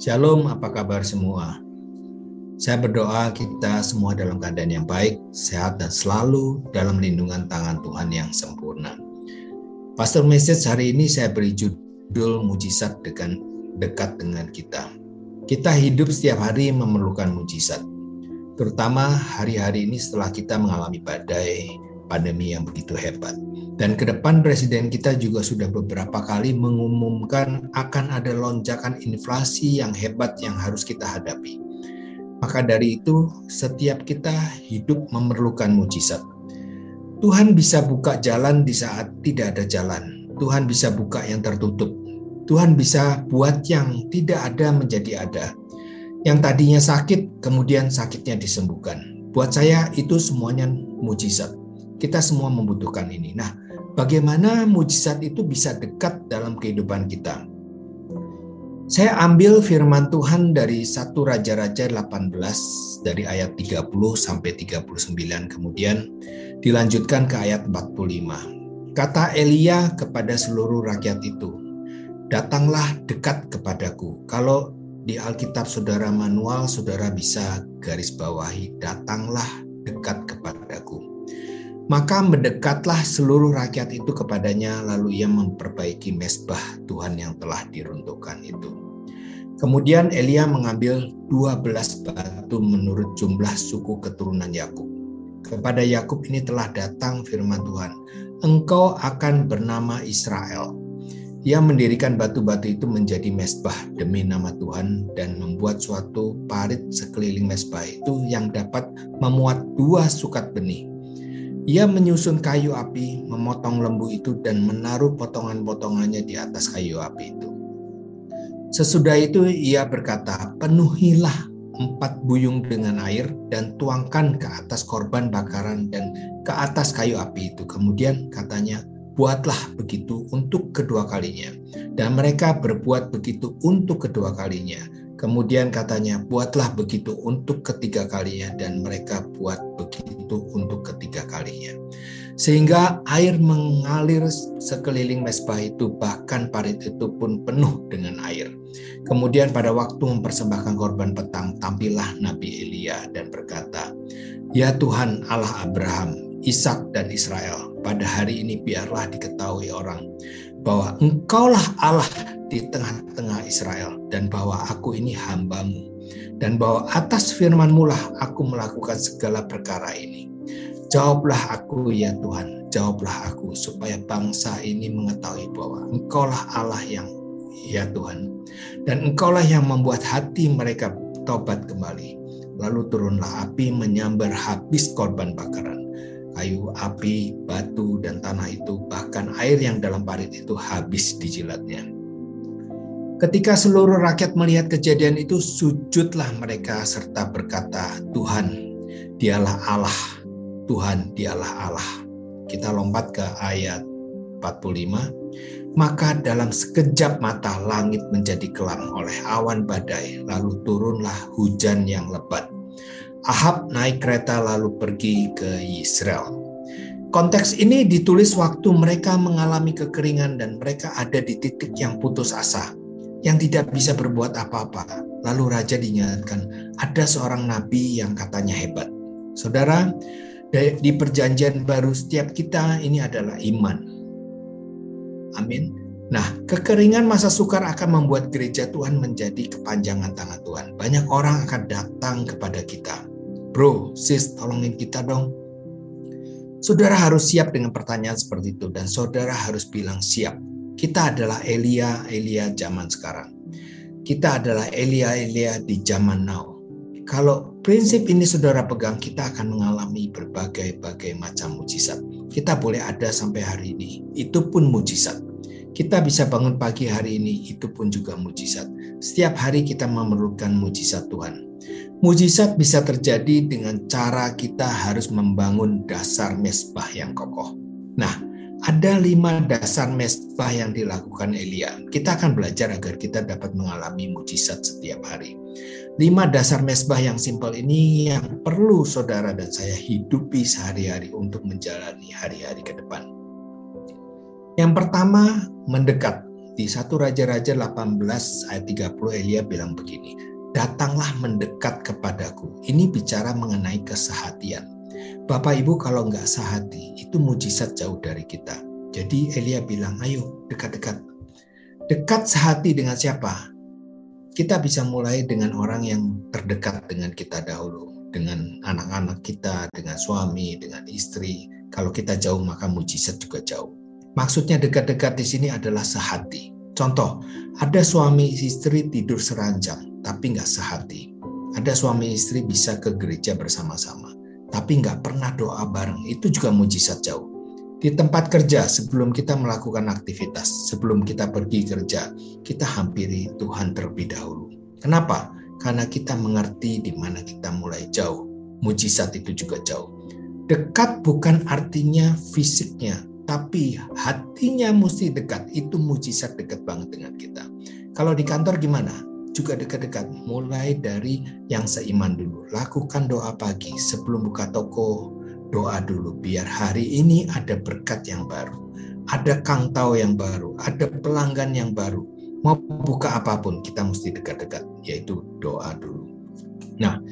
Shalom, apa kabar semua? Saya berdoa kita semua dalam keadaan yang baik, sehat, dan selalu dalam lindungan tangan Tuhan yang sempurna. Pastor Message hari ini saya beri judul Mujizat dengan dekat dengan kita. Kita hidup setiap hari memerlukan mujizat, terutama hari-hari ini setelah kita mengalami badai pandemi yang begitu hebat. Dan ke depan presiden kita juga sudah beberapa kali mengumumkan akan ada lonjakan inflasi yang hebat yang harus kita hadapi. Maka dari itu, setiap kita hidup memerlukan mujizat. Tuhan bisa buka jalan di saat tidak ada jalan. Tuhan bisa buka yang tertutup. Tuhan bisa buat yang tidak ada menjadi ada. Yang tadinya sakit, kemudian sakitnya disembuhkan. Buat saya itu semuanya mujizat. Kita semua membutuhkan ini. Nah, bagaimana mujizat itu bisa dekat dalam kehidupan kita. Saya ambil firman Tuhan dari 1 Raja-Raja 18 dari ayat 30 sampai 39 kemudian dilanjutkan ke ayat 45. Kata Elia kepada seluruh rakyat itu, "Datanglah dekat kepadaku." Kalau di Alkitab Saudara manual, Saudara bisa garis bawahi, "Datanglah dekat kepadaku." Maka mendekatlah seluruh rakyat itu kepadanya, lalu ia memperbaiki mesbah Tuhan yang telah diruntuhkan itu. Kemudian Elia mengambil 12 batu menurut jumlah suku keturunan Yakub. Kepada Yakub ini telah datang firman Tuhan, engkau akan bernama Israel. Ia mendirikan batu-batu itu menjadi mesbah demi nama Tuhan dan membuat suatu parit sekeliling mesbah itu yang dapat memuat dua sukat benih ia menyusun kayu api, memotong lembu itu, dan menaruh potongan-potongannya di atas kayu api itu. Sesudah itu ia berkata, penuhilah empat buyung dengan air dan tuangkan ke atas korban bakaran dan ke atas kayu api itu. Kemudian katanya, buatlah begitu untuk kedua kalinya. Dan mereka berbuat begitu untuk kedua kalinya. Kemudian katanya, buatlah begitu untuk ketiga kalinya dan mereka buat begitu untuk ketiga kalinya. Sehingga air mengalir sekeliling mesbah itu, bahkan parit itu pun penuh dengan air. Kemudian pada waktu mempersembahkan korban petang, tampillah Nabi Elia dan berkata, Ya Tuhan Allah Abraham, Ishak dan Israel, pada hari ini biarlah diketahui orang bahwa engkaulah Allah di tengah-tengah Israel dan bahwa aku ini hambamu dan bahwa atas firmanmu lah aku melakukan segala perkara ini. Jawablah aku ya Tuhan, jawablah aku supaya bangsa ini mengetahui bahwa engkaulah Allah yang ya Tuhan dan engkaulah yang membuat hati mereka tobat kembali. Lalu turunlah api menyambar habis korban bakaran kayu, api, batu, dan tanah itu, bahkan air yang dalam parit itu habis dijilatnya. Ketika seluruh rakyat melihat kejadian itu, sujudlah mereka serta berkata, Tuhan, dialah Allah, Tuhan, dialah Allah. Kita lompat ke ayat 45. Maka dalam sekejap mata langit menjadi kelam oleh awan badai, lalu turunlah hujan yang lebat Ahab naik kereta lalu pergi ke Israel. Konteks ini ditulis waktu mereka mengalami kekeringan dan mereka ada di titik yang putus asa, yang tidak bisa berbuat apa-apa. Lalu raja diingatkan, ada seorang nabi yang katanya hebat. Saudara, di perjanjian baru setiap kita ini adalah iman. Amin. Nah, kekeringan masa sukar akan membuat gereja Tuhan menjadi kepanjangan tangan Tuhan. Banyak orang akan datang kepada kita. Bro, sis, tolongin kita dong. Saudara harus siap dengan pertanyaan seperti itu dan saudara harus bilang siap. Kita adalah Elia, Elia zaman sekarang. Kita adalah Elia, Elia di zaman now. Kalau prinsip ini saudara pegang, kita akan mengalami berbagai-bagai macam mujizat. Kita boleh ada sampai hari ini, itu pun mujizat. Kita bisa bangun pagi hari ini, itu pun juga mujizat. Setiap hari kita memerlukan mujizat Tuhan. Mujizat bisa terjadi dengan cara kita harus membangun dasar mesbah yang kokoh. Nah, ada lima dasar mesbah yang dilakukan Elia. Kita akan belajar agar kita dapat mengalami mujizat setiap hari. Lima dasar mesbah yang simpel ini yang perlu saudara dan saya hidupi sehari-hari untuk menjalani hari-hari ke depan. Yang pertama, mendekat. Di satu Raja-Raja 18 ayat 30 Elia bilang begini, Datanglah mendekat kepadaku. Ini bicara mengenai kesehatian. Bapak Ibu kalau nggak sehati, itu mujizat jauh dari kita. Jadi Elia bilang, ayo dekat-dekat. Dekat sehati dengan siapa? Kita bisa mulai dengan orang yang terdekat dengan kita dahulu. Dengan anak-anak kita, dengan suami, dengan istri. Kalau kita jauh maka mujizat juga jauh. Maksudnya dekat-dekat di sini adalah sehati. Contoh, ada suami istri tidur seranjang, tapi nggak sehati. Ada suami istri bisa ke gereja bersama-sama, tapi nggak pernah doa bareng. Itu juga mujizat jauh. Di tempat kerja, sebelum kita melakukan aktivitas, sebelum kita pergi kerja, kita hampiri Tuhan terlebih dahulu. Kenapa? Karena kita mengerti di mana kita mulai jauh. Mujizat itu juga jauh. Dekat bukan artinya fisiknya, tapi hatinya mesti dekat. Itu mujizat dekat banget dengan kita. Kalau di kantor gimana? Juga dekat-dekat. Mulai dari yang seiman dulu. Lakukan doa pagi sebelum buka toko. Doa dulu biar hari ini ada berkat yang baru. Ada kangtau yang baru, ada pelanggan yang baru. Mau buka apa pun, kita mesti dekat-dekat, yaitu doa dulu. Nah,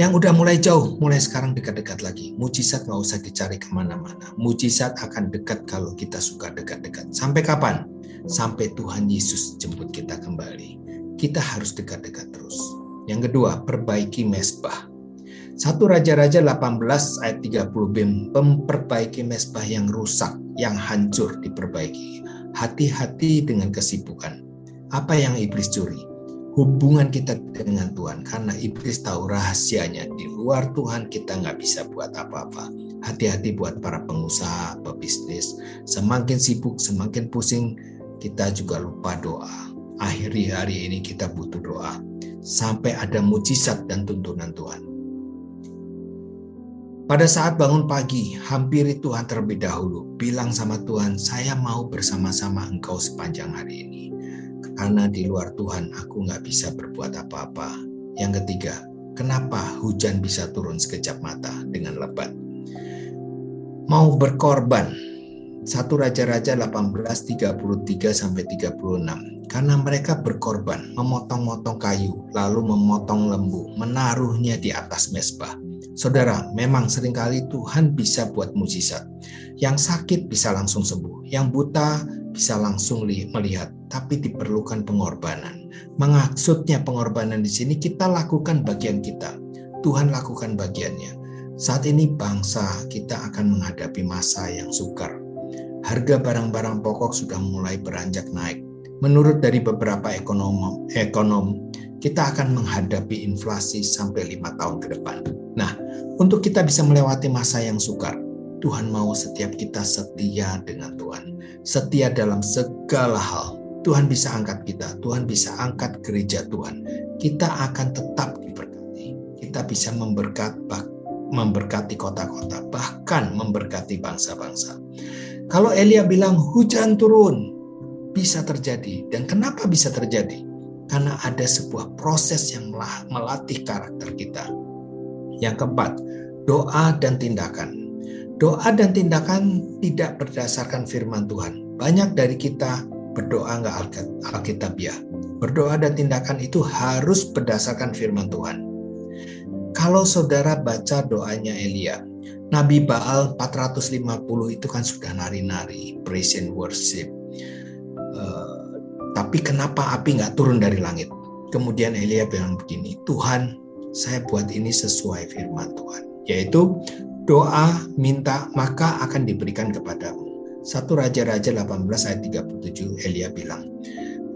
yang udah mulai jauh, mulai sekarang dekat-dekat lagi. Mujizat nggak usah dicari ke mana-mana. Mujizat akan dekat kalau kita suka dekat-dekat. Sampai kapan? Sampai Tuhan Yesus jemput kita kembali. Kita harus dekat-dekat terus. Yang kedua, perbaiki mesbah. Satu Raja-Raja 18 ayat 30b memperbaiki mesbah yang rusak, yang hancur diperbaiki. Hati-hati dengan kesibukan. Apa yang iblis curi? hubungan kita dengan Tuhan karena iblis tahu rahasianya di luar Tuhan kita nggak bisa buat apa-apa hati-hati buat para pengusaha pebisnis semakin sibuk semakin pusing kita juga lupa doa akhiri hari ini kita butuh doa sampai ada mujizat dan tuntunan Tuhan pada saat bangun pagi, hampiri Tuhan terlebih dahulu. Bilang sama Tuhan, saya mau bersama-sama engkau sepanjang hari ini karena di luar Tuhan aku nggak bisa berbuat apa-apa. Yang ketiga, kenapa hujan bisa turun sekejap mata dengan lebat? Mau berkorban. Satu Raja-Raja 18:33 sampai 36. Karena mereka berkorban, memotong-motong kayu, lalu memotong lembu, menaruhnya di atas mesbah. Saudara, memang sering kali Tuhan bisa buat mujizat. Yang sakit bisa langsung sembuh, yang buta bisa langsung melihat, tapi diperlukan pengorbanan. Maksudnya pengorbanan di sini kita lakukan bagian kita. Tuhan lakukan bagiannya. Saat ini bangsa kita akan menghadapi masa yang sukar. Harga barang-barang pokok sudah mulai beranjak naik. Menurut dari beberapa ekonom, ekonom kita akan menghadapi inflasi sampai lima tahun ke depan. Nah, untuk kita bisa melewati masa yang sukar, Tuhan mau setiap kita setia dengan Tuhan. Setia dalam segala hal. Tuhan bisa angkat kita, Tuhan bisa angkat gereja Tuhan. Kita akan tetap diberkati. Kita bisa memberkat, memberkati kota-kota, bahkan memberkati bangsa-bangsa. Kalau Elia bilang hujan turun, bisa terjadi. Dan kenapa bisa terjadi? Karena ada sebuah proses yang melatih karakter kita. Yang keempat, doa dan tindakan. Doa dan tindakan tidak berdasarkan firman Tuhan. Banyak dari kita berdoa nggak alkitabiah. Berdoa dan tindakan itu harus berdasarkan firman Tuhan. Kalau saudara baca doanya Elia, Nabi Baal 450 itu kan sudah nari-nari, praise and worship. Uh, tapi kenapa api nggak turun dari langit? Kemudian Elia bilang begini, Tuhan, saya buat ini sesuai firman Tuhan, yaitu doa, minta, maka akan diberikan kepadamu. Satu Raja-Raja 18 ayat 37 Elia bilang,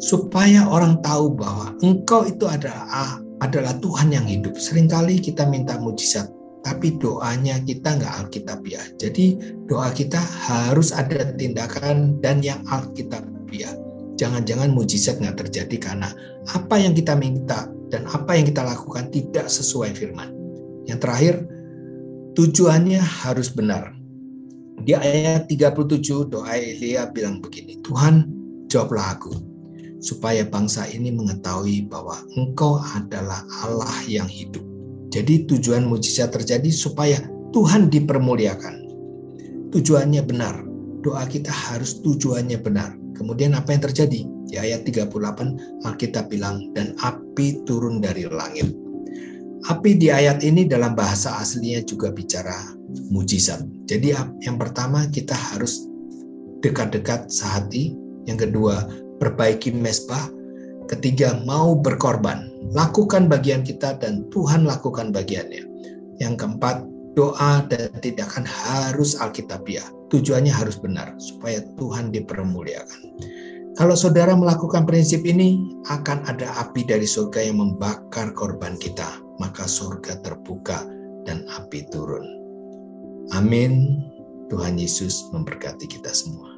supaya orang tahu bahwa engkau itu adalah adalah Tuhan yang hidup. Seringkali kita minta mujizat, tapi doanya kita nggak alkitabiah. Jadi doa kita harus ada tindakan dan yang alkitabiah. Jangan-jangan mujizat nggak terjadi karena apa yang kita minta dan apa yang kita lakukan tidak sesuai firman. Yang terakhir, Tujuannya harus benar. Di ayat 37 doa Elia bilang begini, Tuhan jawablah aku, supaya bangsa ini mengetahui bahwa engkau adalah Allah yang hidup. Jadi tujuan mujizat terjadi supaya Tuhan dipermuliakan. Tujuannya benar. doa kita harus tujuannya benar. Kemudian apa yang terjadi? Di ayat 38 Alkitab bilang, dan api turun dari langit. Api di ayat ini dalam bahasa aslinya juga bicara mujizat. Jadi yang pertama kita harus dekat-dekat sehati. Yang kedua, perbaiki mesbah. Ketiga, mau berkorban. Lakukan bagian kita dan Tuhan lakukan bagiannya. Yang keempat, doa dan tindakan harus alkitabiah. Tujuannya harus benar supaya Tuhan dipermuliakan. Kalau saudara melakukan prinsip ini, akan ada api dari surga yang membakar korban kita. Maka surga terbuka dan api turun. Amin. Tuhan Yesus memberkati kita semua.